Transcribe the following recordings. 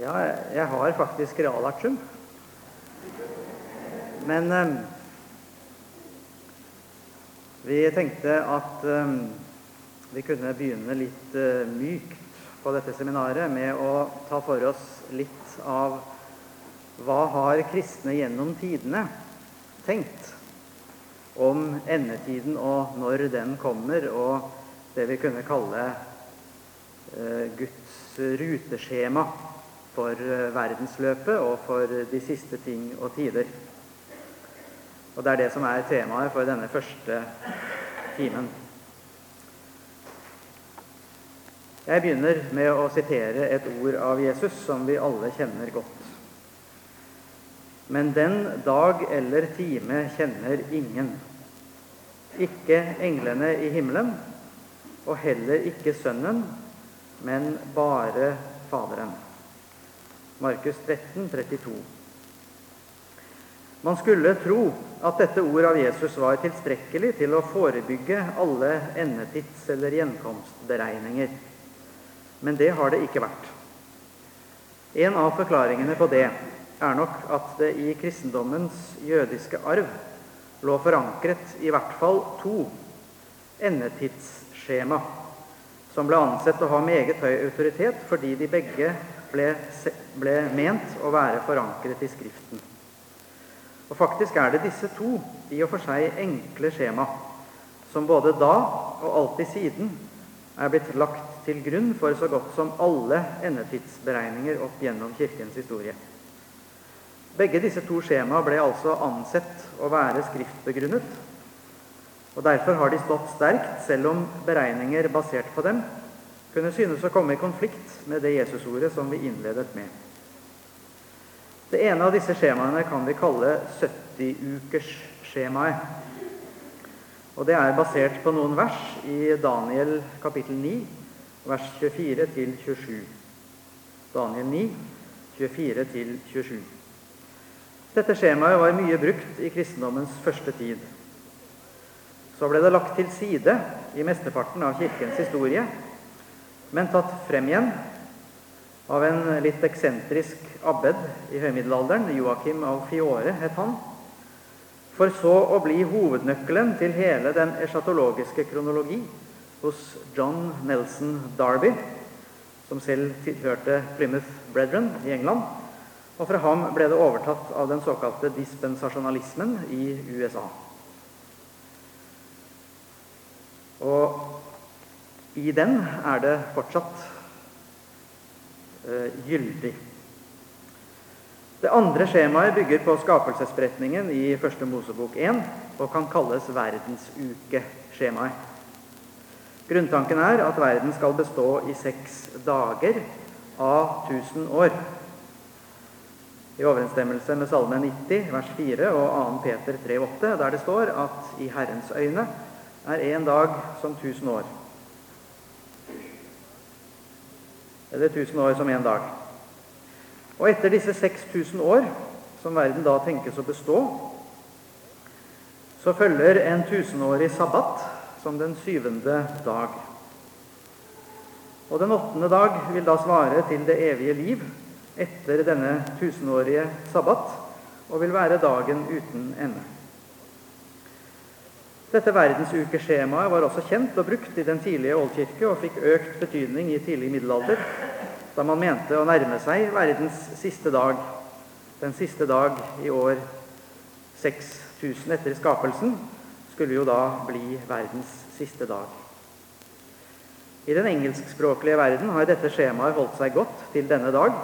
Ja, jeg har faktisk realartium. Men eh, vi tenkte at eh, vi kunne begynne litt eh, mykt på dette seminaret med å ta for oss litt av hva har kristne gjennom tidene tenkt om endetiden og når den kommer, og det vi kunne kalle eh, Guds ruteskjema for eh, verdensløpet og for de siste ting og tider. Og Det er det som er temaet for denne første timen. Jeg begynner med å sitere et ord av Jesus som vi alle kjenner godt. Men den dag eller time kjenner ingen. Ikke englene i himmelen, og heller ikke Sønnen, men bare Faderen. Markus 13, 32. Man skulle tro at dette ordet av Jesus var tilstrekkelig til å forebygge alle endetids- eller gjenkomstberegninger. Men det har det ikke vært. En av forklaringene på det er nok at det i kristendommens jødiske arv lå forankret i hvert fall to endetidsskjema, som ble ansett å ha meget høy autoritet fordi de begge ble, ble ment å være forankret i Skriften. Og Faktisk er det disse to i og for seg enkle skjema som både da og alltid siden er blitt lagt til grunn for så godt som alle endetidsberegninger opp gjennom Kirkens historie. Begge disse to skjema ble altså ansett å være skriftbegrunnet. og Derfor har de stått sterkt, selv om beregninger basert på dem kunne synes å komme i konflikt med det Jesusordet som vi innledet med. Det ene av disse skjemaene kan vi kalle 70-ukersskjemaet. Og Det er basert på noen vers i Daniel kapittel 9, vers 24-27. Daniel 9, 24-27. Dette skjemaet var mye brukt i kristendommens første tid. Så ble det lagt til side i mesteparten av kirkens historie men tatt frem igjen av en litt eksentrisk abbed i høymiddelalderen, Joakim av Fiore het han, for så å bli hovednøkkelen til hele den eschatologiske kronologi hos John Nelson Darby, som selv tilhørte Plymouth Brethren i England. Og fra ham ble det overtatt av den såkalte dispensasjonalismen i USA. Og i den er det fortsatt eh, gyldig. Det andre skjemaet bygger på skapelsesberetningen i Første Mosebok 1 og kan kalles verdensukeskjemaet. Grunntanken er at verden skal bestå i seks dager av 1000 år. I overensstemmelse med Salme 90, vers 4 og 2. Peter 3,8, der det står at i Herrens øyne er én dag som 1000 år. Eller 1000 år som én dag. Og etter disse 6000 år, som verden da tenkes å bestå, så følger en tusenårig sabbat som den syvende dag. Og den åttende dag vil da svare til det evige liv etter denne tusenårige sabbat, og vil være dagen uten ende. Dette verdensukeskjemaet var også kjent og brukt i den tidlige oldkirke og fikk økt betydning i tidlig middelalder, da man mente å nærme seg verdens siste dag, den siste dag i år 6000 etter skapelsen, skulle jo da bli verdens siste dag. I den engelskspråklige verden har dette skjemaet holdt seg godt til denne dag,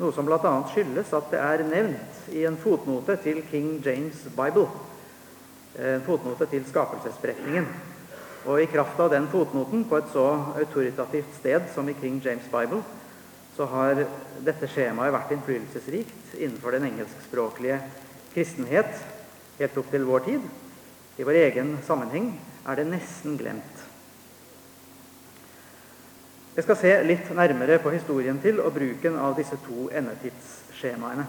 noe som bl.a. skyldes at det er nevnt i en fotnote til King James Bible en fotnote til skapelsesberetningen. Og i kraft av den fotnoten på et så autoritativt sted som i King James Bible, så har dette skjemaet vært innflytelsesrikt innenfor den engelskspråklige kristenhet helt opp til vår tid. I vår egen sammenheng er det nesten glemt. Jeg skal se litt nærmere på historien til og bruken av disse to endetidsskjemaene.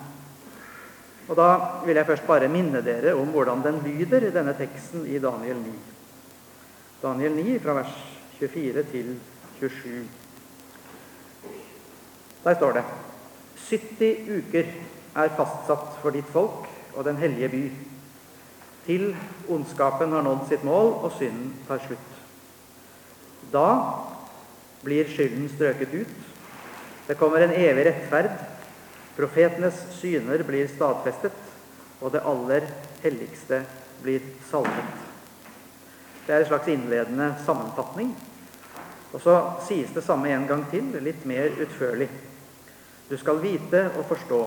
Og Da vil jeg først bare minne dere om hvordan den lyder, denne teksten i Daniel 9. Daniel 9 fra vers 24 til 27. Der står det 70 uker er fastsatt for ditt folk og den hellige by, til ondskapen har nådd sitt mål og synden tar slutt. Da blir skylden strøket ut. Det kommer en evig rettferd. Profetenes syner blir stadfestet, og det aller helligste blir salvet. Det er en slags innledende sammenfatning. Og så sies det samme en gang til, litt mer utførlig. Du skal vite og forstå,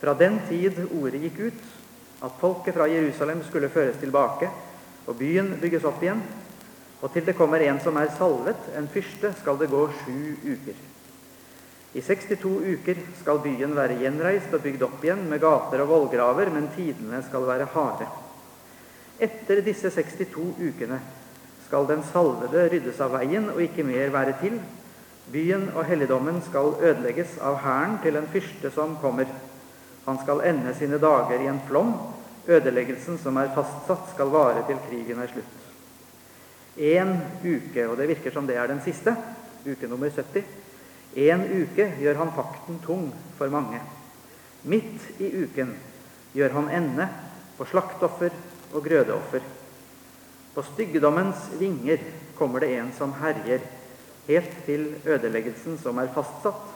fra den tid ordet gikk ut, at folket fra Jerusalem skulle føres tilbake, og byen bygges opp igjen, og til det kommer en som er salvet, en fyrste, skal det gå sju uker. I 62 uker skal byen være gjenreist og bygd opp igjen med gater og vollgraver, men tidene skal være harde. Etter disse 62 ukene skal den salvede ryddes av veien og ikke mer være til. Byen og helligdommen skal ødelegges av hæren til en fyrste som kommer. Han skal ende sine dager i en flom. Ødeleggelsen som er fastsatt, skal vare til krigen er slutt. Én uke, og det virker som det er den siste, uke nummer 70, én uke gjør han fakten tung for mange. Midt i uken gjør han ende på slaktoffer og grødeoffer. På styggedommens vinger kommer det en som herjer, helt til ødeleggelsen som er fastsatt,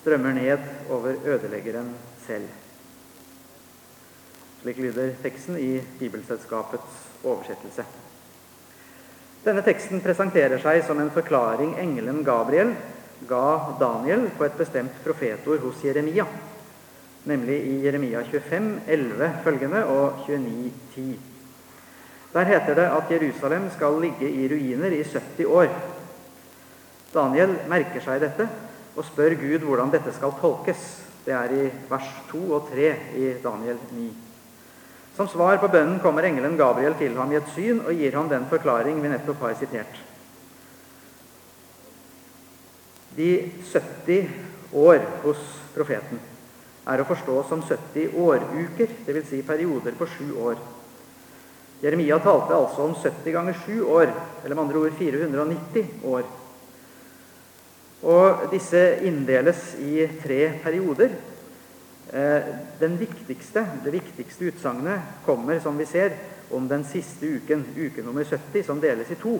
strømmer ned over ødeleggeren selv. Slik lyder teksten i Bibelselskapets oversettelse. Denne teksten presenterer seg som en forklaring engelen Gabriel ga Daniel på et bestemt profetord hos Jeremia, nemlig i Jeremia 25, 11 følgende og 29, 10. Der heter det at Jerusalem skal ligge i ruiner i 70 år. Daniel merker seg dette og spør Gud hvordan dette skal tolkes. Det er i vers 2 og 3 i Daniel 9. Som svar på bønnen kommer engelen Gabriel til ham i et syn og gir ham den forklaring vi nettopp har sitert. De 70 år hos profeten er å forstå som 70 åruker, dvs. Si perioder på sju år. Jeremia talte altså om 70 ganger 7 år, eller med andre ord 490 år. Og disse inndeles i tre perioder Eh, viktigste, det viktigste utsagnet kommer, som vi ser, om den siste uken, uke nummer 70, som deles i to.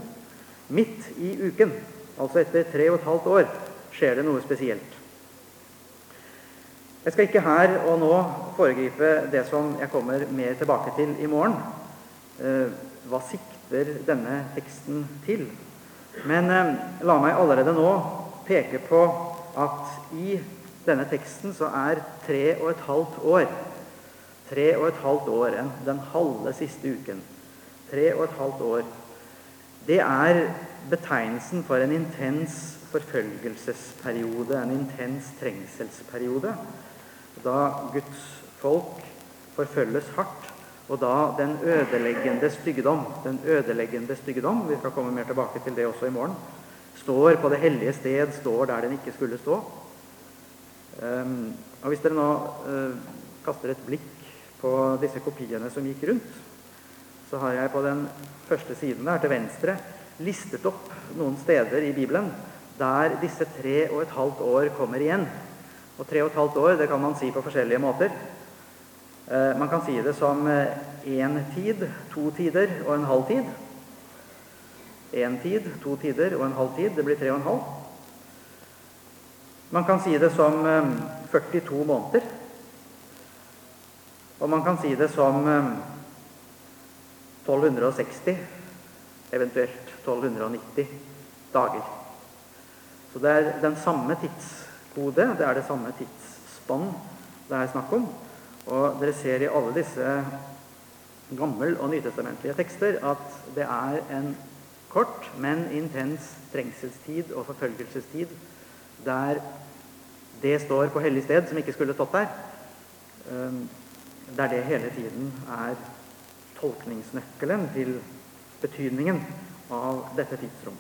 Midt i uken, altså etter tre og et halvt år, skjer det noe spesielt. Jeg skal ikke her og nå foregripe det som jeg kommer mer tilbake til i morgen. Eh, hva sikter denne teksten til? Men eh, la meg allerede nå peke på at i denne teksten så er tre og et halvt år Tre og et halvt år, den halve siste uken. Tre og et halvt år. Det er betegnelsen for en intens forfølgelsesperiode, en intens trengselsperiode. Da Guds folk forfølges hardt, og da den ødeleggende styggedom, den ødeleggende styggedom, vi skal komme mer tilbake til det også i morgen, står på det hellige sted, står der den ikke skulle stå. Um, og Hvis dere nå uh, kaster et blikk på disse kopiene som gikk rundt, så har jeg på den første siden der til venstre listet opp noen steder i Bibelen der disse tre og et halvt år kommer igjen. Og tre og et halvt år det kan man si på forskjellige måter. Uh, man kan si det som én uh, tid, to tider og en halv tid. Én tid, to tider og en halv tid. Det blir tre og en halv. Man kan si det som 42 eh, måneder. Og man kan si det som 1260, eh, eventuelt 1290 dager. Så det er den samme tidskode, det er det samme tidsspann det er snakk om. Og dere ser i alle disse gammel- og nytestamentlige tekster at det er en kort, men intens trengselstid og forfølgelsestid der det står på hellig sted, som ikke skulle stått der, ehm, der det hele tiden er tolkningsnøkkelen til betydningen av dette tidsrom.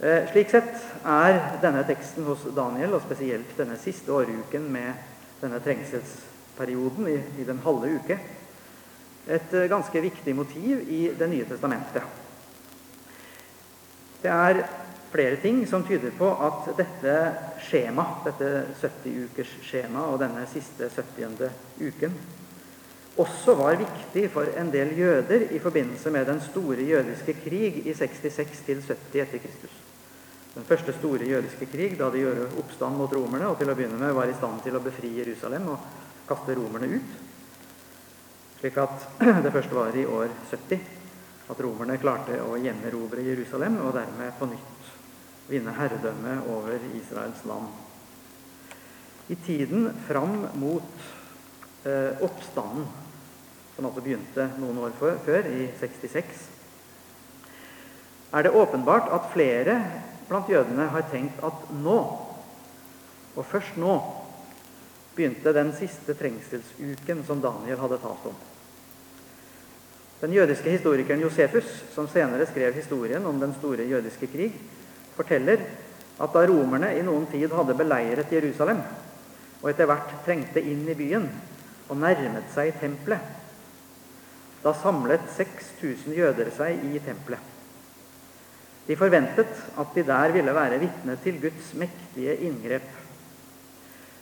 Eh, slik sett er denne teksten hos Daniel, og spesielt denne siste åruken med denne trengselsperioden i, i den halve uke, et eh, ganske viktig motiv i Det nye testamentet. Det er flere ting som tyder på at dette skjema, dette 70-ukers skjema og denne siste 70. uken også var viktig for en del jøder i forbindelse med den store jødiske krig i 66-70 etter Kristus. Den første store jødiske krig da de gjorde oppstand mot romerne og til å begynne med var i stand til å befri Jerusalem og kaste romerne ut. Slik at det første var i år 70 at romerne klarte å gjenerobre Jerusalem og dermed på nytt vinne herredømme over Israels land. I tiden fram mot eh, oppstanden, som altså begynte noen år før, i 66, er det åpenbart at flere blant jødene har tenkt at nå, og først nå, begynte den siste trengselsuken som Daniel hadde talt om. Den jødiske historikeren Josefus, som senere skrev historien om den store jødiske krig, forteller at da romerne i noen tid hadde beleiret Jerusalem, og etter hvert trengte inn i byen og nærmet seg tempelet, da samlet 6000 jøder seg i tempelet. De forventet at de der ville være vitne til Guds mektige inngrep.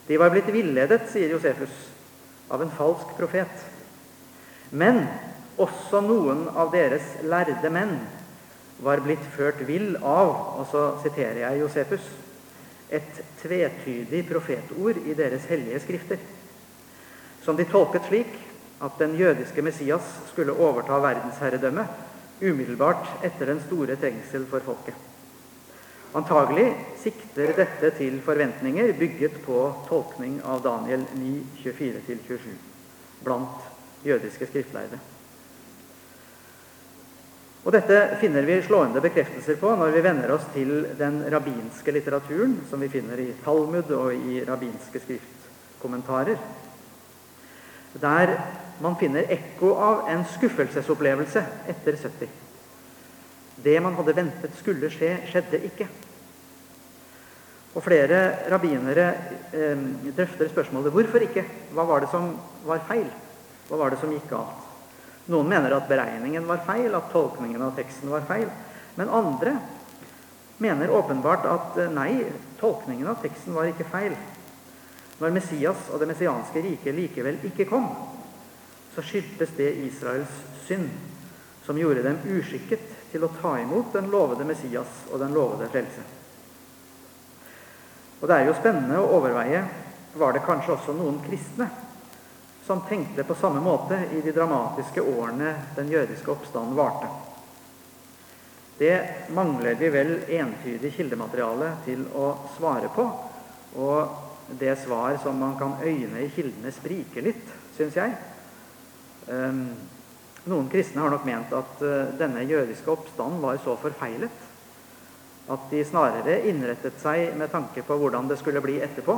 De var blitt villedet, sier Josefus, av en falsk profet. Men også noen av deres lærde menn var blitt ført vill av, og så siterer jeg Josefus, et tvetydig profetord i deres hellige skrifter, som de tolket slik at den jødiske Messias skulle overta verdensherredømmet umiddelbart etter den store trengsel for folket. Antagelig sikter dette til forventninger bygget på tolkning av Daniel 9, 24-27 blant jødiske skriftleide. Og Dette finner vi slående bekreftelser på når vi venner oss til den rabbinske litteraturen, som vi finner i Talmud og i rabbinske skriftkommentarer. Der man finner ekko av en skuffelsesopplevelse etter 70. Det man hadde ventet skulle skje, skjedde ikke. Og Flere rabbinere eh, drøfter spørsmålet hvorfor ikke. Hva var det som var feil? Hva var det som gikk galt? Noen mener at beregningen var feil, at tolkningen av teksten var feil. Men andre mener åpenbart at eh, nei, tolkningen av teksten var ikke feil. Når Messias og det messianske riket likevel ikke kom, så skyldtes det Israels synd, som gjorde dem uskikket til å ta imot den lovede Messias og den lovede frelse. Og Det er jo spennende å overveie var det kanskje også noen kristne som tenkte på samme måte i de dramatiske årene den jødiske oppstanden varte. Det mangler vi vel entydig kildemateriale til å svare på. Og det svar som man kan øyne i kildene, spriker litt, syns jeg. Um, noen kristne har nok ment at uh, denne jødiske oppstanden var så forfeilet at de snarere innrettet seg med tanke på hvordan det skulle bli etterpå,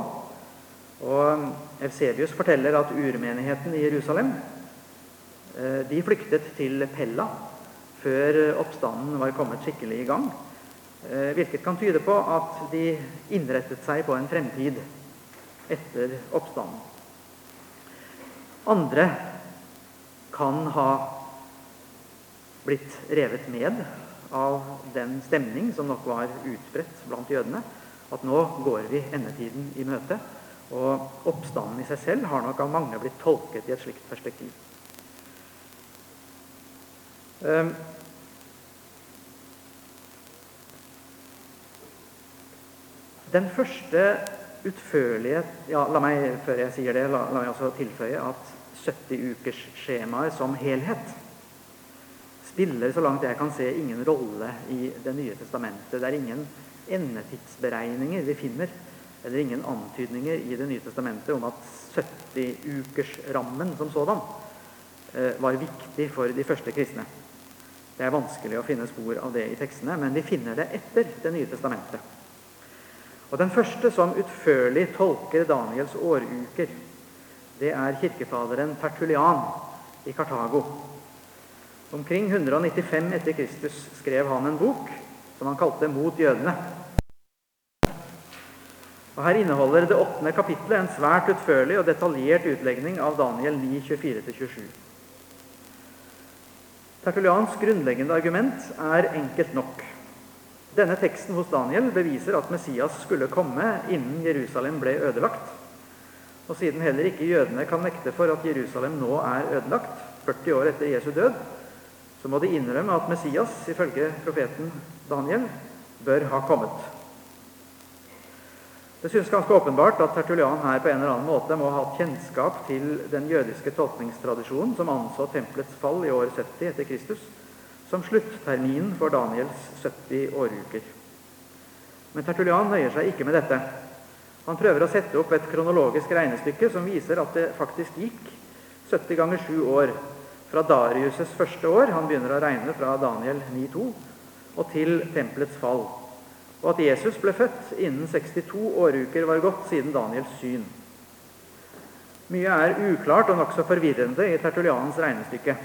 og Evsebius forteller at urmenigheten i Jerusalem eh, de flyktet til Pella før oppstanden var kommet skikkelig i gang. Eh, hvilket kan tyde på at de innrettet seg på en fremtid etter oppstanden. Andre kan ha blitt revet med av den stemning som nok var utbredt blant jødene. At nå går vi endetiden i møte. Og oppstanden i seg selv har nok av mange blitt tolket i et slikt perspektiv. Um, den første utførlige ja, La meg før jeg sier det, la, la meg også tilføye at 70-ukers-skjemaet som helhet spiller, så langt jeg kan se, ingen rolle i Det nye testamentet. Det er ingen endetidsberegninger vi finner eller ingen antydninger i Det nye testamentet om at 70-ukersrammen som sådan eh, var viktig for de første kristne. Det er vanskelig å finne spor av det i tekstene, men vi finner det etter Det nye testamentet. Og Den første som utførlig tolker Daniels åruker, det er kirkefaderen Tertulian i Kartago. Omkring 195 etter Kristus skrev han en bok som han kalte 'Mot jødene'. Og Her inneholder det åttende kapittelet en svært utførlig og detaljert utlegning av Daniel 9, 24-27. Tertulians grunnleggende argument er enkelt nok. Denne teksten hos Daniel beviser at Messias skulle komme innen Jerusalem ble ødelagt. Og siden heller ikke jødene kan nekte for at Jerusalem nå er ødelagt, 40 år etter Jesu død, så må de innrømme at Messias, ifølge profeten Daniel, bør ha kommet. Det synes ganske åpenbart at Tertulian her på en eller annen måte må ha hatt kjennskap til den jødiske tolkningstradisjonen som anså tempelets fall i år 70 etter Kristus som slutterminen for Daniels 70 åruker. Men Tertulian nøyer seg ikke med dette. Han prøver å sette opp et kronologisk regnestykke som viser at det faktisk gikk 70 ganger 7 år fra Darius' første år, han begynner å regne fra Daniel 9,2, og til tempelets fall. Og at Jesus ble født innen 62 åruker var gått siden Daniels syn. Mye er uklart og nokså forvirrende i Tertulianens regnestykke.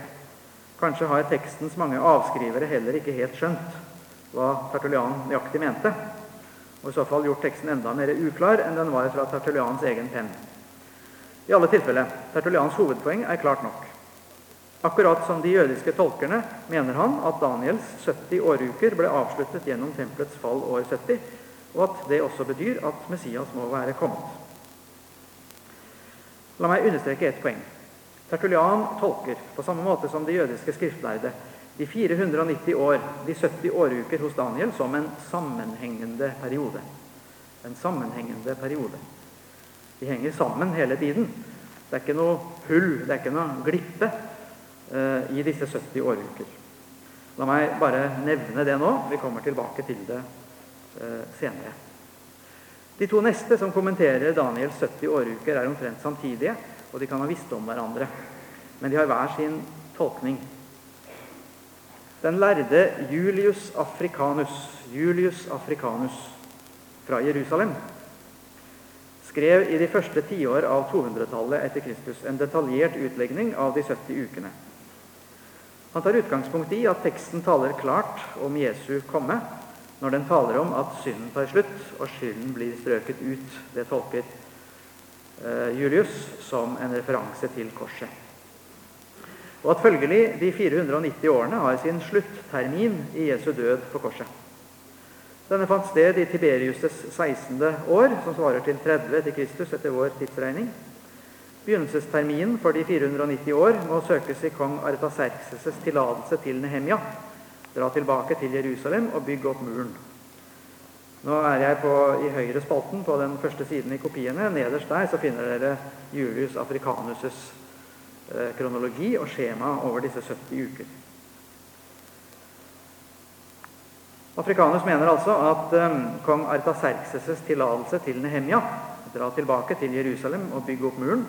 Kanskje har tekstens mange avskrivere heller ikke helt skjønt hva Tertulian nøyaktig mente, og i så fall gjort teksten enda mer uklar enn den var fra Tertulians egen penn. I alle tilfeller, Tertulians hovedpoeng er klart nok. Akkurat som de jødiske tolkerne mener han at Daniels 70 åruker ble avsluttet gjennom tempelets fall år 70, og at det også betyr at Messias må være kommet. La meg understreke ett poeng. Tertulian tolker, på samme måte som de jødiske skriftlærde, de 490 år, de 70 åruker hos Daniel, som en sammenhengende periode. En sammenhengende periode. De henger sammen hele tiden. Det er ikke noe hull, det er ikke noe glippe eh, i disse 70 åruker. La meg bare nevne det nå. Vi kommer tilbake til det eh, senere. De to neste som kommenterer Daniels 70 åruker, er omtrent samtidige og de kan ha visst om hverandre. Men de har hver sin tolkning. Den lærde Julius Africanus, Julius Africanus fra Jerusalem skrev i de første tiår av 200-tallet etter Kristus en detaljert utlegning av de 70 ukene. Han tar utgangspunkt i at teksten taler klart om Jesu komme når den taler om at synden tar slutt og skylden blir strøket ut. Det tolker Eh, Julius som en referanse til korset. Og at følgelig de 490 årene har sin sluttermin i Jesu død på korset. Denne fant sted i Tiberius' 16. år, som svarer til 30 etter Kristus etter vår tidsregning. Begynnelsesterminen for de 490 år må søkes i kong Artaserkses' tillatelse til Nehemja. Dra tilbake til Jerusalem og bygge opp muren. Nå er jeg på, i høyre spalten på den første siden i kopiene. Nederst der så finner dere Julius Africanus' kronologi og skjema over disse 70 uker. Afrikanus mener altså at um, kong Artaserkses' tillatelse til Nehemja, dra tilbake til Jerusalem og bygge opp muren,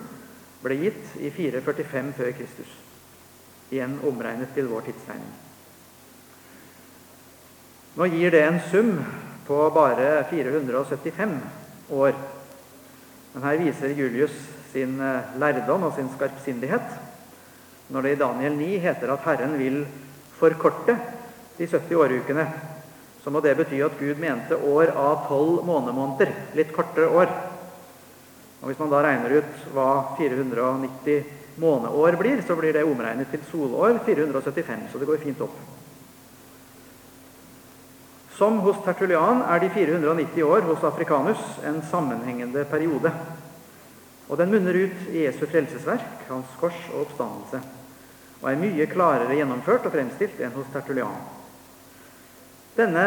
ble gitt i 445 før Kristus. Igjen omregnet til vår tidsregning. Nå gir det en sum på bare 475 år. Men her viser Julius sin eh, lærdom og sin skarpsindighet når det i Daniel 9 heter at Herren vil forkorte de 70 årukene, så må det bety at Gud mente år av tolv månemåneder. Litt kortere år. Og Hvis man da regner ut hva 490 måneår blir, så blir det omregnet til solår 475. Så det går fint opp. Som hos Tertulian er de 490 år hos Afrikanus en sammenhengende periode. Og den munner ut i Jesu frelsesverk, hans kors og oppstandelse, og er mye klarere gjennomført og fremstilt enn hos Tertulian. Denne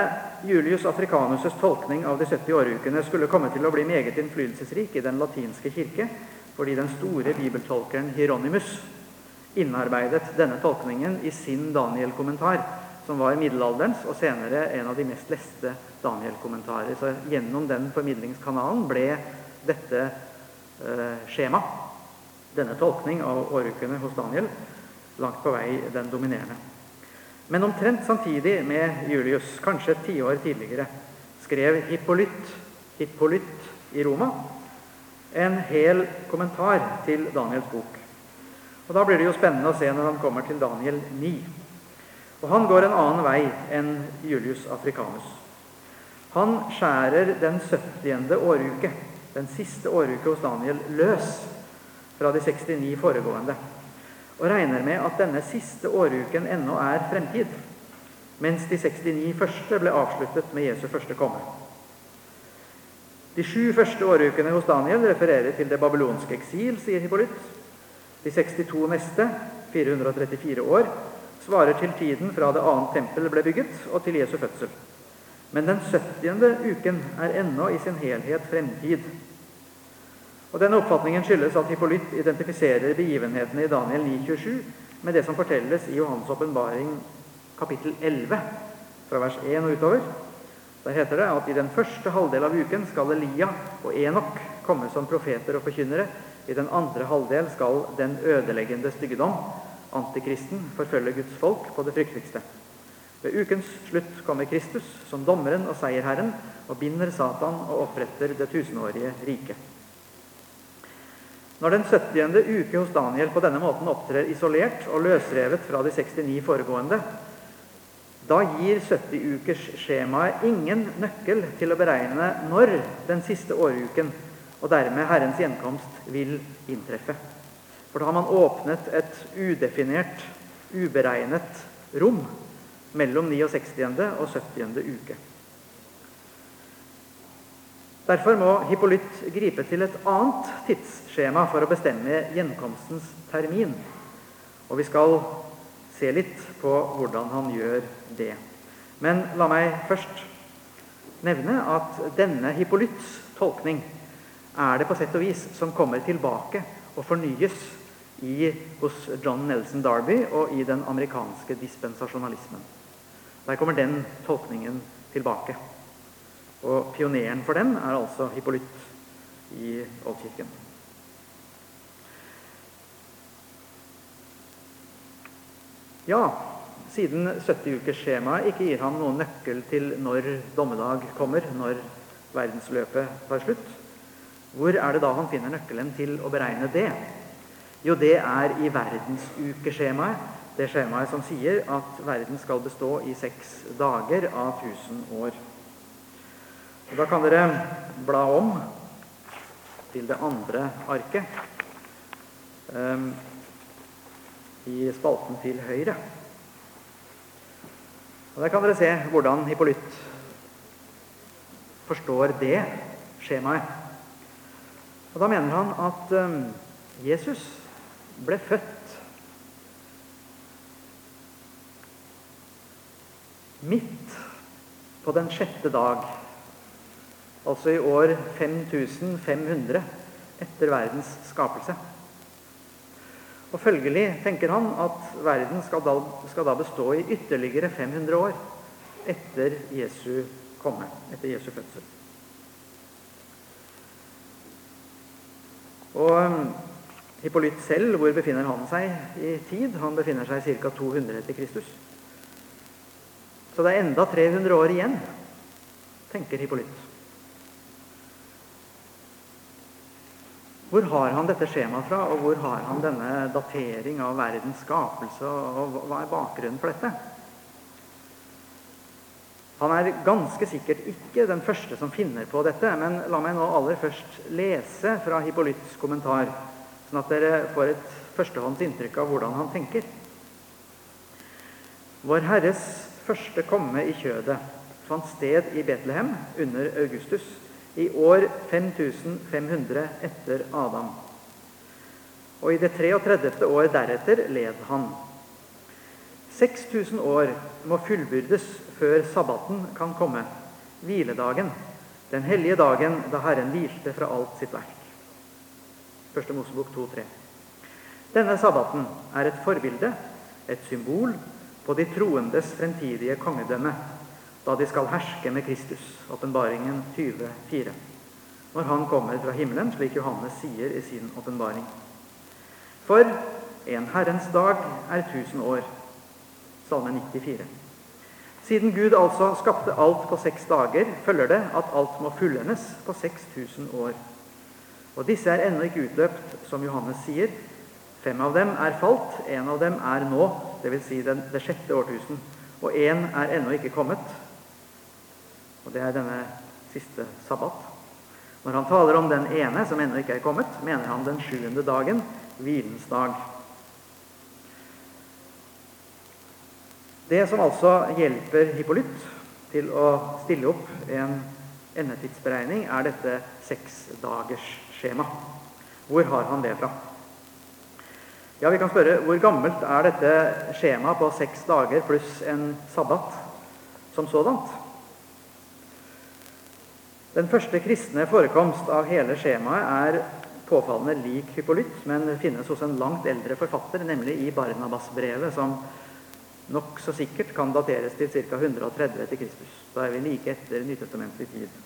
Julius Africanus' tolkning av de 70 årukene skulle komme til å bli meget innflytelsesrik i den latinske kirke, fordi den store bibeltolkeren Hieronymus innarbeidet denne tolkningen i sin Daniel-kommentar som var middelalderens og senere en av de mest leste Daniel-kommentarer. Så gjennom den formidlingskanalen ble dette skjema, denne tolkning av årukene hos Daniel, langt på vei den dominerende. Men omtrent samtidig med Julius, kanskje et tiår tidligere, skrev Hippolytt, Hippolytt i Roma en hel kommentar til Daniels bok. Og Da blir det jo spennende å se når han kommer til Daniel 9. Og han går en annen vei enn Julius Africanus. Han skjærer den 70. åruke, den siste åruke hos Daniel, løs fra de 69 foregående, og regner med at denne siste åruken ennå er fremtid. mens de 69 første ble avsluttet med Jesu første komme. De sju første årukene hos Daniel refererer til det babylonske eksil, sier Hippolytt. De 62 neste, 434 år, svarer til tiden fra det annet tempel ble bygget, og til Jesu fødsel. Men den 70. uken er ennå i sin helhet fremtid. Og Denne oppfatningen skyldes at Hippolytt identifiserer begivenhetene i Daniel 9,27 med det som fortelles i Johans åpenbaring kapittel 11, fra vers 1 og utover. Der heter det at i den første halvdel av uken skal Elia og Enok komme som profeter og forkynnere. I den andre halvdel skal den ødeleggende styggedom, antikristen, forfølge Guds folk på det frykteligste. Ved ukens slutt kommer Kristus som dommeren og seierherren og binder Satan og oppretter det tusenårige riket. Når den 70. uke hos Daniel på denne måten opptrer isolert og løsrevet fra de 69 foregående, da gir 70-ukers skjemaet ingen nøkkel til å beregne når den siste åruken og dermed Herrens gjenkomst vil inntreffe. For da har man åpnet et udefinert, uberegnet rom mellom 69. og 70. uke. Derfor må Hippolytt gripe til et annet tidsskjema for å bestemme gjenkomstens termin. Og vi skal se litt på hvordan han gjør det. Men la meg først nevne at denne Hippolytts tolkning er det på sett og vis som kommer tilbake og fornyes i, hos John Nelson Darby og i den amerikanske dispensasjonalismen. Der kommer den tolkningen tilbake. Og pioneren for den er altså Hippolytt i Oldkirken. Ja, siden 70-ukersskjemaet ikke gir ham noen nøkkel til når dommedag kommer, når verdensløpet tar slutt, hvor er det da han finner nøkkelen til å beregne det? Jo, det er i verdensukeskjemaet. Det skjemaet som sier at verden skal bestå i seks dager av 1000 år. Og da kan dere bla om til det andre arket. Um, i spalten til høyre. Og Der kan dere se hvordan Hippolytt forstår det skjemaet. Og Da mener han at um, Jesus ble født midt på den sjette dag, altså i år 5500 etter verdens skapelse. Og Følgelig tenker han at verden skal da, skal da bestå i ytterligere 500 år etter Jesu komme, etter Jesu fødsel. Og Hippolyt selv, hvor befinner han seg i tid? Han befinner seg ca. 200 etter Kristus. Så det er enda 300 år igjen, tenker Hippolytt. Hvor har han dette skjemaet fra, og hvor har han denne datering av verdens skapelse? og Hva er bakgrunnen for dette? Han er ganske sikkert ikke den første som finner på dette, men la meg nå aller først lese fra Hippolytts kommentar, sånn at dere får et førstehånds inntrykk av hvordan han tenker. Vår Herres første komme i kjødet fant sted i Betlehem under Augustus i år 5500 etter Adam. Og i det 33. år deretter led han. 6000 år må fullbyrdes før sabbaten kan komme, hviledagen, den hellige dagen da Herren hvilte fra alt sitt verk. Første Mosebok 2,3. Denne sabbaten er et forbilde, et symbol, på de troendes fremtidige kongedømme da de skal herske med Kristus. Åpenbaringen 20,4. Når han kommer fra himmelen, slik Johannes sier i sin åpenbaring. For en Herrens dag er tusen år. Salme 94. Siden Gud altså skapte alt på seks dager, følger det at alt må fullendes på 6000 år. Og disse er ennå ikke utløpt, som Johannes sier. Fem av dem er falt, en av dem er nå, dvs. Si det, det sjette årtusen. Og én er ennå ikke kommet, og det er denne siste sabbat. Når han taler om den ene som ennå ikke er kommet, mener han den sjuende dagen, hvilens dag. Det som altså hjelper Hippolytt til å stille opp en endetidsberegning, er dette seksdagersskjemaet. Hvor har han det fra? Ja, Vi kan spørre hvor gammelt er dette skjemaet på seks dager pluss en sabbat som sådant? Den første kristne forekomst av hele skjemaet er påfallende lik Hypolytt, men finnes hos en langt eldre forfatter, nemlig i Barnabas-brevet, som nokså sikkert kan dateres til ca. 130 etter Kristus. Da er vi like etter nytestamentlig tid.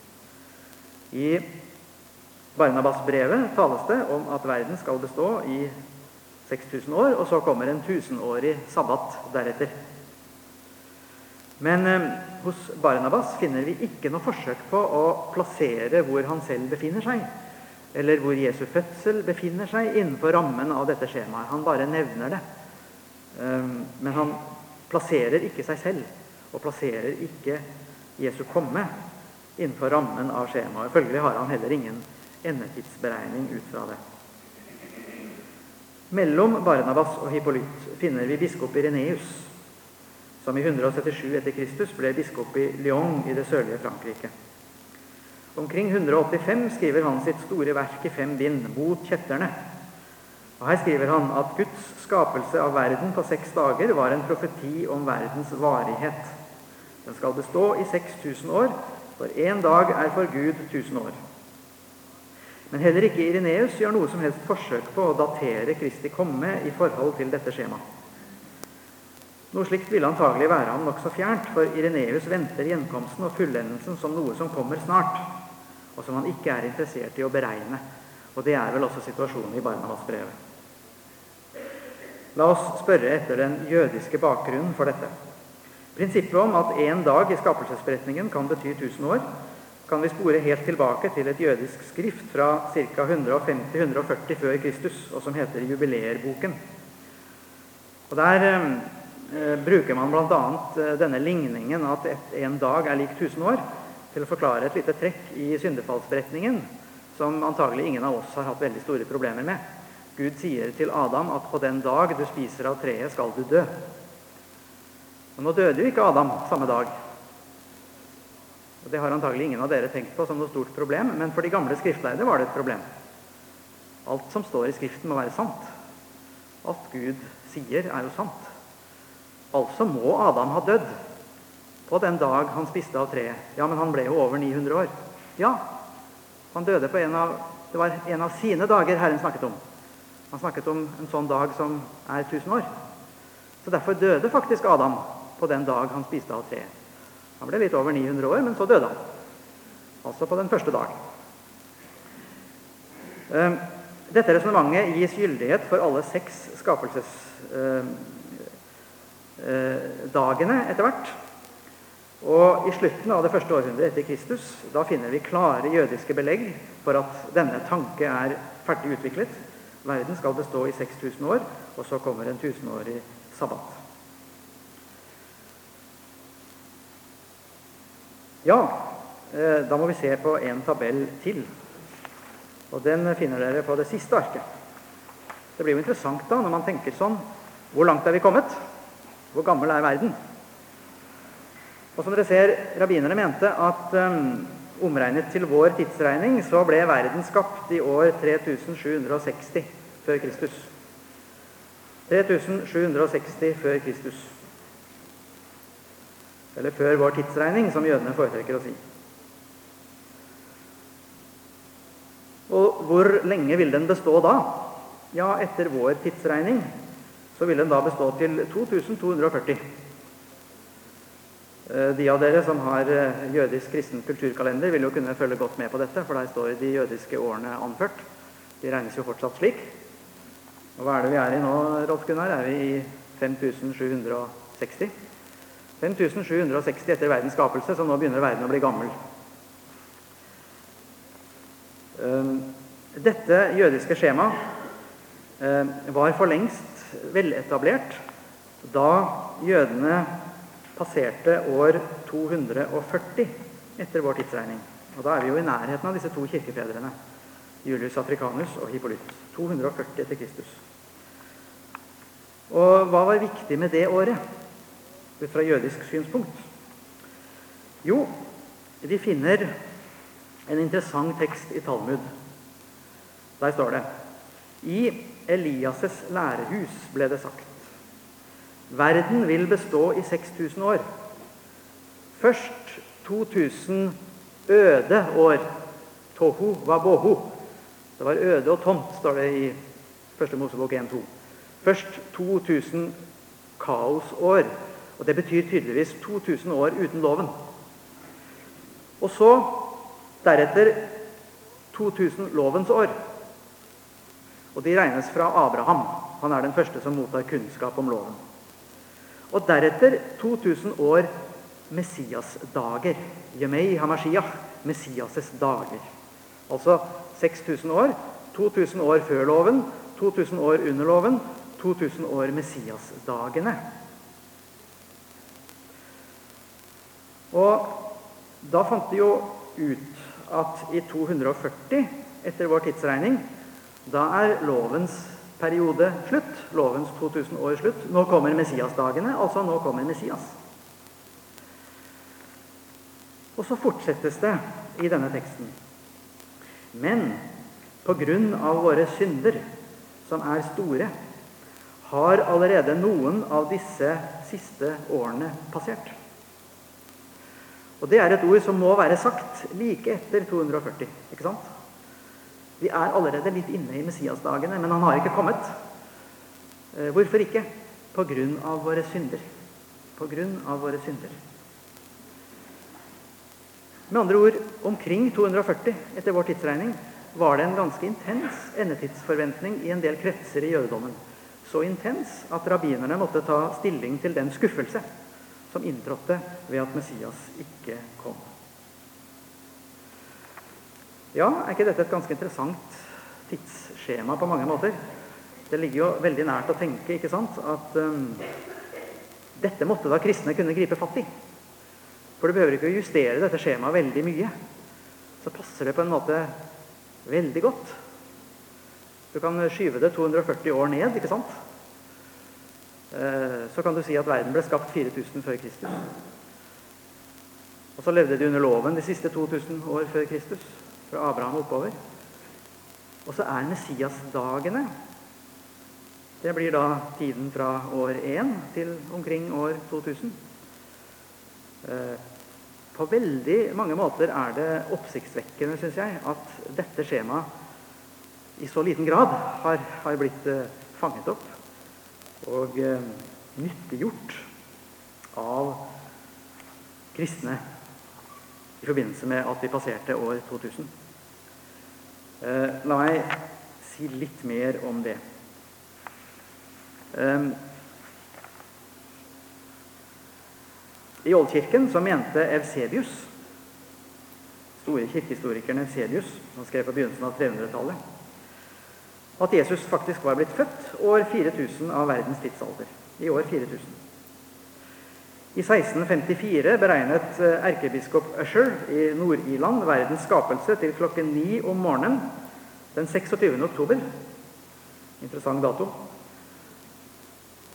I Barnabas-brevet tales det om at verden skal bestå i 6000 år, og så kommer en tusenårig sabbat deretter. Men eh, hos Barnabas finner vi ikke noe forsøk på å plassere hvor han selv befinner seg, eller hvor Jesu fødsel befinner seg innenfor rammen av dette skjemaet. Han bare nevner det. Eh, men han plasserer ikke seg selv, og plasserer ikke Jesu komme innenfor rammen av skjemaet. Følgelig har han heller ingen endetidsberegning ut fra det. Mellom Barnabas og Hippolyt finner vi biskop Ireneus, som i 177 etter Kristus ble biskop i Lyon i det sørlige Frankrike. Omkring 185 skriver han sitt store verk i fem bind, 'Mot kjetterne'. Og Her skriver han at Guds skapelse av verden på seks dager var en profeti om verdens varighet. Den skal bestå i 6000 år, for én dag er for Gud 1000 år. Men heller ikke Ireneus gjør noe som helst forsøk på å datere Kristi komme i forhold til dette skjemaet. Noe slikt ville antagelig være ham nokså fjernt, for Ireneus venter gjenkomsten og fullendelsen som noe som kommer snart, og som han ikke er interessert i å beregne. Og det er vel også situasjonen i Barnabas brevet. La oss spørre etter den jødiske bakgrunnen for dette. Prinsippet om at én dag i skapelsesberetningen kan bety 1000 år, kan vi spore helt tilbake til et jødisk skrift fra ca. 150-140 før Kristus, og som heter Jubileerboken. Og Der eh, bruker man bl.a. Eh, denne ligningen at en dag er lik 1000 år, til å forklare et lite trekk i syndefallsberetningen som antagelig ingen av oss har hatt veldig store problemer med. Gud sier til Adam at på den dag du spiser av treet, skal du dø. Og Nå døde jo ikke Adam samme dag. Og Det har antagelig ingen av dere tenkt på som noe stort problem, men for de gamle skriftlærde var det et problem. Alt som står i Skriften, må være sant. Alt Gud sier, er jo sant. Altså må Adam ha dødd på den dag han spiste av treet. Ja, men han ble jo over 900 år. Ja, han døde på en av Det var en av sine dager Herren snakket om. Han snakket om en sånn dag som er 1000 år. Så derfor døde faktisk Adam på den dag han spiste av treet. Han ble litt over 900 år, men så døde han. Altså på den første dag. Ehm, dette resonnementet gis gyldighet for alle seks skapelsesdagene ehm, etter hvert. Og I slutten av det første århundret etter Kristus da finner vi klare jødiske belegg for at denne tanke er ferdig utviklet. Verden skal bestå i 6000 år, og så kommer en tusenårig sabbat. Ja, eh, da må vi se på en tabell til. Og Den finner dere på det siste arket. Det blir jo interessant da, når man tenker sånn Hvor langt er vi kommet? Hvor gammel er verden? Og som dere ser, Rabbinerne mente at um, omregnet til vår tidsregning så ble verden skapt i år 3760 før Kristus. 3760 før Kristus. Eller før vår tidsregning, som jødene foretrekker å si. Og hvor lenge vil den bestå da? Ja, etter vår tidsregning så vil den da bestå til 2240. Eh, de av dere som har eh, jødisk kristen kulturkalender, vil jo kunne følge godt med på dette, for der står de jødiske årene anført. De regnes jo fortsatt slik. Og hva er det vi er i nå, Rolf Gunnar? Er vi i 5760? 5760 etter verdens skapelse, så nå begynner verden å bli gammel. Ehm, dette jødiske skjemaet ehm, var for lengst veletablert da jødene passerte år 240 etter vår tidsregning. Og Da er vi jo i nærheten av disse to kirkefedrene, Julius Africanus og Hippolyt. 240 etter Kristus. Og hva var viktig med det året? Fra jødisk synspunkt? Jo, de finner en interessant tekst i Talmud. Der står det I Elias' lærehus ble det sagt Verden vil bestå i 6000 år. Først 2000 øde år. Tohu wabohu. Det var øde og tomt, står det i første Mosebok 1-2. Først 2000 kaosår. Og det betyr tydeligvis 2000 år uten loven. Og så deretter 2000 lovens år. Og de regnes fra Abraham. Han er den første som mottar kunnskap om loven. Og deretter 2000 år Messias-dager. Yemei Hamashiach, Messias' dager. Altså 6000 år. 2000 år før loven, 2000 år under loven, 2000 år Messias-dagene. Og da fant de jo ut at i 240 etter vår tidsregning, da er lovens periode slutt. Lovens 2000 år slutt. Nå kommer Messias-dagene, altså nå kommer Messias. Og så fortsettes det i denne teksten. Men på grunn av våre synder, som er store, har allerede noen av disse siste årene passert. Og Det er et ord som må være sagt like etter 240. ikke sant? Vi er allerede litt inne i Messias-dagene, men han har ikke kommet. Eh, hvorfor ikke? På grunn av våre synder. På grunn av våre synder. Med andre ord, omkring 240 etter vår tidsregning var det en ganske intens endetidsforventning i en del kretser i jødedommen. Så intens at rabbinerne måtte ta stilling til den skuffelse som inntrådte ved at Messias ikke kom. Ja, er ikke dette et ganske interessant tidsskjema på mange måter? Det ligger jo veldig nært å tenke ikke sant, at um, dette måtte da kristne kunne gripe fatt i. For du behøver ikke å justere dette skjemaet veldig mye. Så passer det på en måte veldig godt. Du kan skyve det 240 år ned, ikke sant? Eh, så kan du si at verden ble skapt 4000 før Kristus. Og så levde de under loven de siste 2000 år før Kristus fra Abraham oppover. Og så er Messias-dagene Det blir da tiden fra år 1 til omkring år 2000. Eh, på veldig mange måter er det oppsiktsvekkende, syns jeg, at dette skjemaet i så liten grad har, har blitt uh, fanget opp og uh, nyttiggjort av kristne i forbindelse med at vi passerte år 2000. Eh, la meg si litt mer om det. Eh, I Oldkirken så mente Evsebius, store kirkehistorikeren Evsebius, som skrev på begynnelsen av 300-tallet, at Jesus faktisk var blitt født år 4000 av verdens tidsalder. I år 4000. I 1654 beregnet eh, erkebiskop Usher i Nord-Irland verdens skapelse til klokken ni om morgenen den 26. oktober. Interessant dato.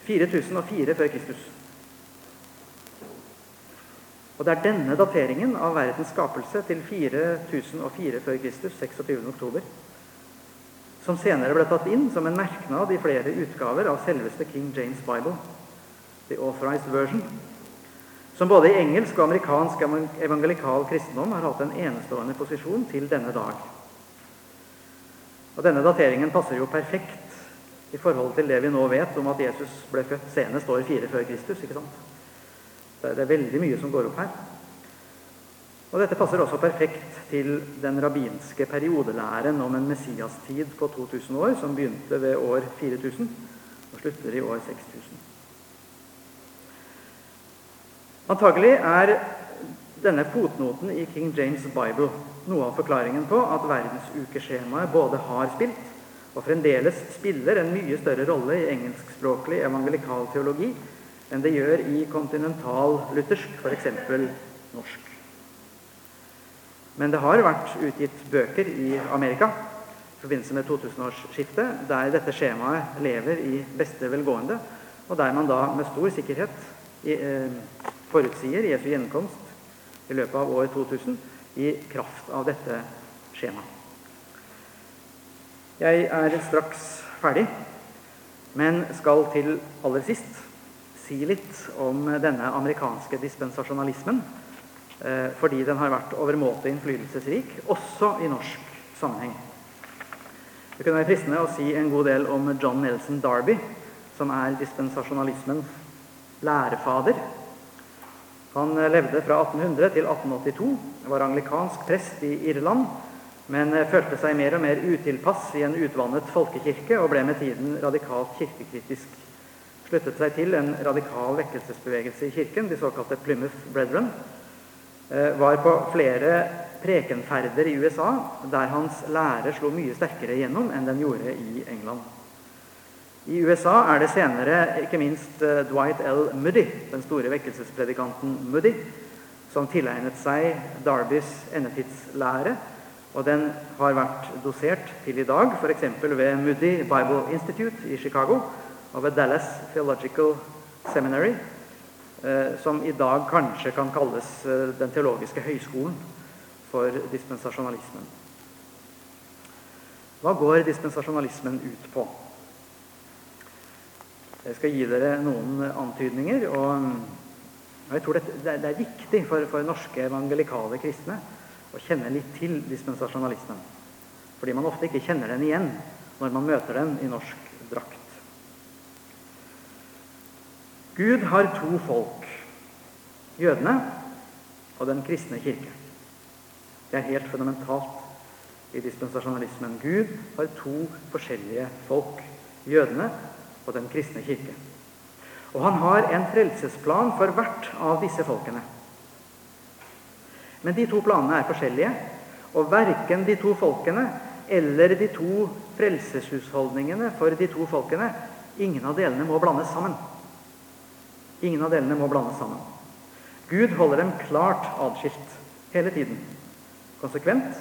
4004 før Kristus. Og Det er denne dateringen av verdens skapelse til 4004 før Kristus, 26. oktober, som senere ble tatt inn som en merknad i flere utgaver av selveste King James Bible, The Authorized Version som både i engelsk og amerikansk evangelikal kristendom har hatt en enestående posisjon til denne dag. Og Denne dateringen passer jo perfekt i forhold til det vi nå vet om at Jesus ble født senest år fire før Kristus. ikke sant? Det er veldig mye som går opp her. Og Dette passer også perfekt til den rabbinske periodelæren om en messiastid på 2000 år, som begynte ved år 4000 og slutter i år 6000. Antagelig er denne fotnoten i King James Bible noe av forklaringen på at verdensukeskjemaet både har spilt og fremdeles spiller en mye større rolle i engelskspråklig evangelikal teologi enn det gjør i kontinental luthersk, f.eks. norsk. Men det har vært utgitt bøker i Amerika i forbindelse med 2000-årsskiftet der dette skjemaet lever i beste velgående, og der man da med stor sikkerhet eh, forutsier Jesu gjenkomst i løpet av år 2000 i kraft av dette skjemaet. Jeg er straks ferdig, men skal til aller sist si litt om denne amerikanske dispensasjonalismen, fordi den har vært overmåte innflytelsesrik, også i norsk sammenheng. Det kunne være fristende å si en god del om John Nelson Darby, som er dispensasjonalismens lærefader. Han levde fra 1800 til 1882, var anglikansk prest i Irland, men følte seg mer og mer utilpass i en utvannet folkekirke og ble med tiden radikalt kirkekritisk. Sluttet seg til en radikal vekkelsesbevegelse i kirken, de såkalte Plymouth Brethren. Eh, var på flere prekenferder i USA der hans lære slo mye sterkere gjennom enn den gjorde i England. I USA er det senere ikke minst eh, Dwight L. Moody, den store vekkelsespredikanten Moody, som tilegnet seg Darbys endetidslære. Og den har vært dosert til i dag, f.eks. ved Moody Bible Institute i Chicago og ved Dallas Theological Seminary, som i dag kanskje kan kalles eh, Den teologiske høyskolen for dispensasjonalismen. Hva går dispensasjonalismen ut på? Jeg skal gi dere noen antydninger. og Jeg tror det, det er viktig for, for, norske evangelikale kristne å kjenne litt til dispensasjonalismen. Fordi man ofte ikke kjenner den igjen når man møter den i norsk drakt. Gud har to folk. Jødene og den kristne kirke. Det er helt fundamentalt i dispensasjonalismen. Gud har to forskjellige folk. Jødene og den kristne kirke. Og han har en frelsesplan for hvert av disse folkene. Men de to planene er forskjellige, og verken de to folkene eller de to frelseshusholdningene for de to folkene Ingen av delene må blandes sammen. Ingen av delene må blandes sammen. Gud holder dem klart atskilt hele tiden konsekvent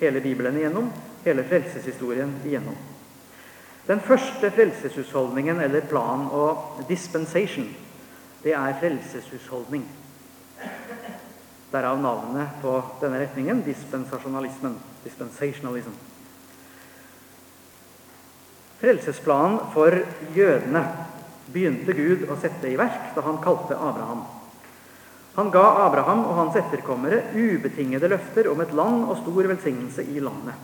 hele Bibelen igjennom, hele frelseshistorien igjennom. Den første frelseshusholdningen, eller plan og dispensation, det er frelseshusholdning. Derav navnet på denne retningen dispensasjonalismen. Dispensationalism. Frelsesplanen for jødene begynte Gud å sette i verk da han kalte Abraham. Han ga Abraham og hans etterkommere ubetingede løfter om et land og stor velsignelse i landet.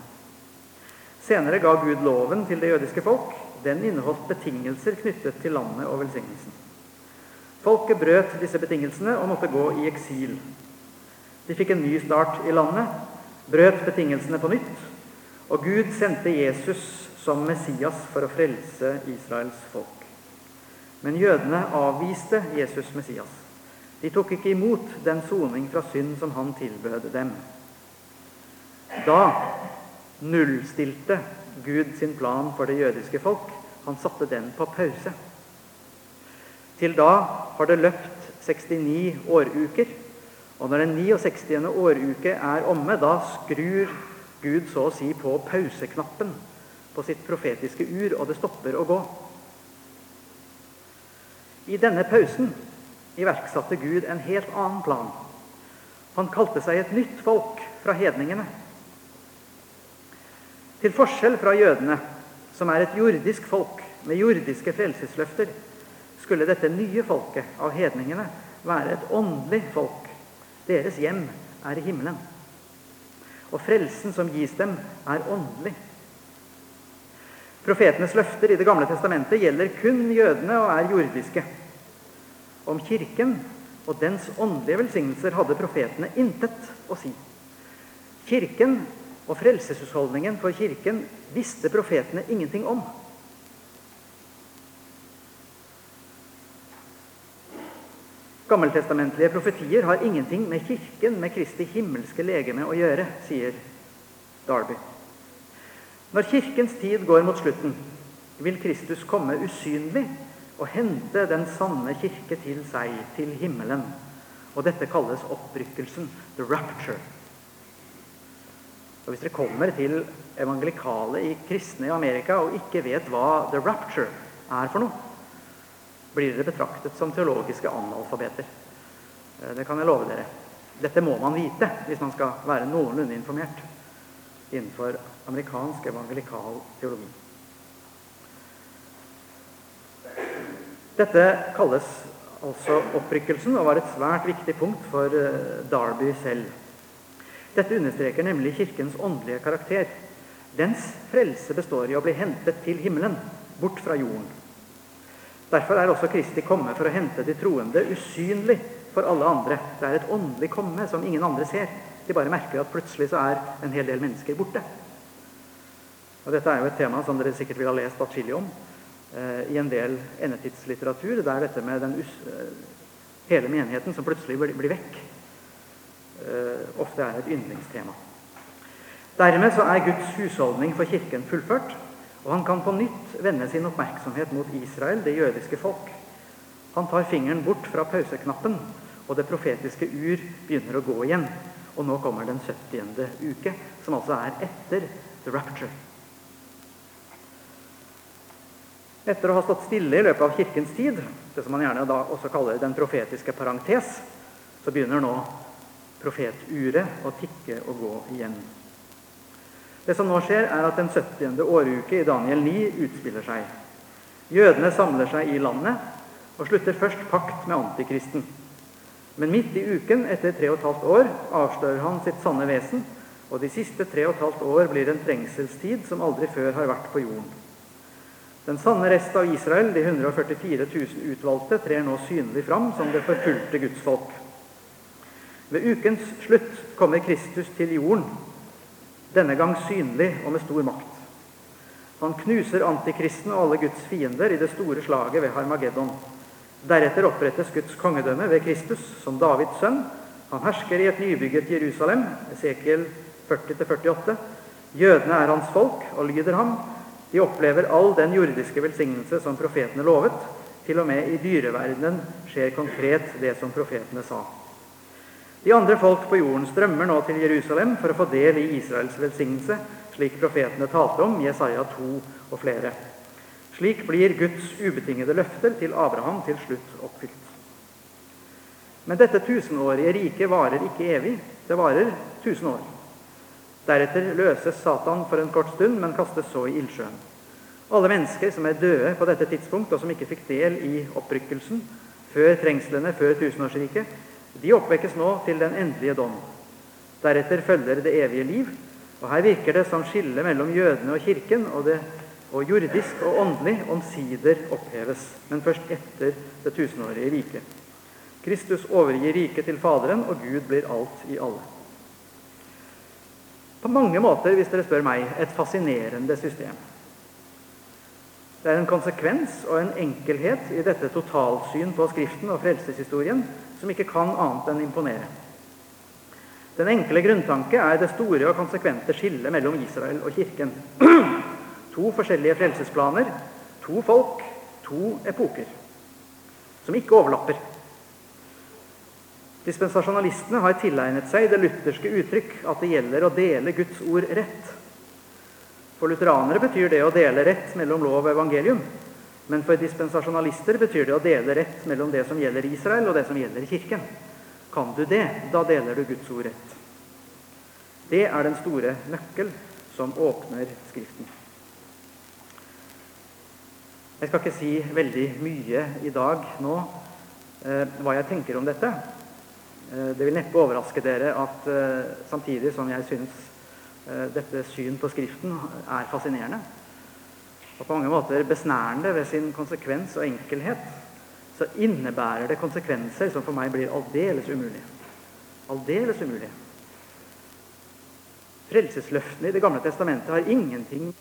Senere ga Gud loven til det jødiske folk. Den inneholdt betingelser knyttet til landet og velsignelsen. Folket brøt disse betingelsene og måtte gå i eksil. De fikk en ny start i landet, brøt betingelsene på nytt, og Gud sendte Jesus som Messias for å frelse Israels folk. Men jødene avviste Jesus Messias. De tok ikke imot den soning fra synd som han tilbød dem. Da nullstilte Gud sin plan for det jødiske folk. Han satte den på pause. Til da har det løpt 69 åruker. Og når den 69. åruke er omme, da skrur Gud så å si på pauseknappen på sitt profetiske ur, og det stopper å gå. I denne pausen iverksatte Gud en helt annen plan. Han kalte seg et nytt folk fra hedningene. Til forskjell fra jødene, som er et jordisk folk med jordiske frelsesløfter, skulle dette nye folket av hedningene være et åndelig folk. Deres hjem er i himmelen. Og frelsen som gis dem, er åndelig. Profetenes løfter i Det gamle testamentet gjelder kun jødene og er jordiske. Om Kirken og dens åndelige velsignelser hadde profetene intet å si. Kirken og frelseshusholdningen for Kirken visste profetene ingenting om. Gammeltestamentlige profetier har ingenting med Kirken, med Kristi himmelske legeme, å gjøre, sier Darby. Når Kirkens tid går mot slutten, vil Kristus komme usynlig og hente den sanne kirke til seg, til himmelen. Og dette kalles opprykkelsen, the rapture. Og Hvis dere kommer til evangelikale i kristne i Amerika og ikke vet hva the rapture er for noe, blir dere betraktet som teologiske analfabeter. Eh, det kan jeg love dere. Dette må man vite hvis man skal være noenlunde informert innenfor amerikansk evangelikal teologi. Dette kalles altså opprykkelsen og var et svært viktig punkt for eh, Darby selv. Dette understreker nemlig Kirkens åndelige karakter. Dens frelse består i å bli hentet til himmelen, bort fra jorden. Derfor er også Kristi komme for å hente de troende usynlig for alle andre. Det er et åndelig komme som ingen andre ser. De bare merker at plutselig så er en hel del mennesker borte. Og Dette er jo et tema som dere sikkert vil ha lest atskillig om eh, i en del endetidslitteratur. Det er dette med den uh, hele menigheten som plutselig blir, blir vekk. Eh, ofte er et yndlingstema. Dermed så er Guds husholdning for Kirken fullført, og han kan på nytt vende sin oppmerksomhet mot Israel, det jødiske folk. Han tar fingeren bort fra pauseknappen, og det profetiske ur begynner å gå igjen. Og nå kommer den 70. uke, som altså er etter the rapture. Etter å ha stått stille i løpet av kirkens tid, det som man gjerne da også kaller den profetiske parentes, så begynner nå profeturet å tikke og gå igjen. Det som nå skjer, er at den 70. åruke i Daniel 9 utspiller seg. Jødene samler seg i landet og slutter først pakt med antikristen. Men midt i uken, etter tre og et halvt år, avslører han sitt sanne vesen, og de siste tre og et halvt år blir en trengselstid som aldri før har vært på jorden. Den sanne rest av Israel, de 144 000 utvalgte, trer nå synlig fram som det forfulgte gudsfolk. Ved ukens slutt kommer Kristus til jorden, denne gang synlig og med stor makt. Han knuser antikristen og alle Guds fiender i det store slaget ved Harmageddon. Deretter opprettes Guds kongedømme ved Kristus som Davids sønn. Han hersker i et nybygget Jerusalem, Esekiel 40-48. Jødene er hans folk og lyder ham. De opplever all den jordiske velsignelse som profetene lovet. Til og med i dyreverdenen skjer konkret det som profetene sa. De andre folk på jorden strømmer nå til Jerusalem for å få del i Israels velsignelse, slik profetene talte om, Jesaja 2 og flere. Slik blir Guds ubetingede løfter til Abraham til slutt oppfylt. Men dette tusenårige riket varer ikke evig. Det varer tusen år. Deretter løses Satan for en kort stund, men kastes så i ildsjøen. Alle mennesker som er døde på dette tidspunkt, og som ikke fikk del i opprykkelsen før trengslene før tusenårsriket, de oppvekkes nå til den endelige dom. Deretter følger det evige liv. Og Her virker det som skille mellom jødene og kirken og det og jordisk og åndelig omsider oppheves, men først etter det tusenårige riket. Kristus overgir riket til Faderen, og Gud blir alt i alle. På mange måter, hvis dere spør meg, et fascinerende system. Det er en konsekvens og en enkelhet i dette totalsyn på Skriften og frelseshistorien som ikke kan annet enn imponere. Den enkle grunntanke er det store og konsekvente skillet mellom Israel og Kirken. To forskjellige frelsesplaner, to folk, to epoker. Som ikke overlapper. Dispensasjonalistene har tilegnet seg det lutherske uttrykk at det gjelder å dele Guds ord rett. For lutheranere betyr det å dele rett mellom lov og evangelium. Men for dispensasjonalister betyr det å dele rett mellom det som gjelder Israel, og det som gjelder Kirken. Kan du det, da deler du Guds ord rett. Det er den store nøkkel som åpner Skriften. Jeg skal ikke si veldig mye i dag nå eh, hva jeg tenker om dette. Eh, det vil neppe overraske dere at eh, samtidig som jeg syns eh, dette syn på Skriften er fascinerende, og på mange måter besnærende ved sin konsekvens og enkelhet, så innebærer det konsekvenser som for meg blir aldeles umulige. Aldeles umulige. Frelsesløftene i Det gamle testamentet har ingenting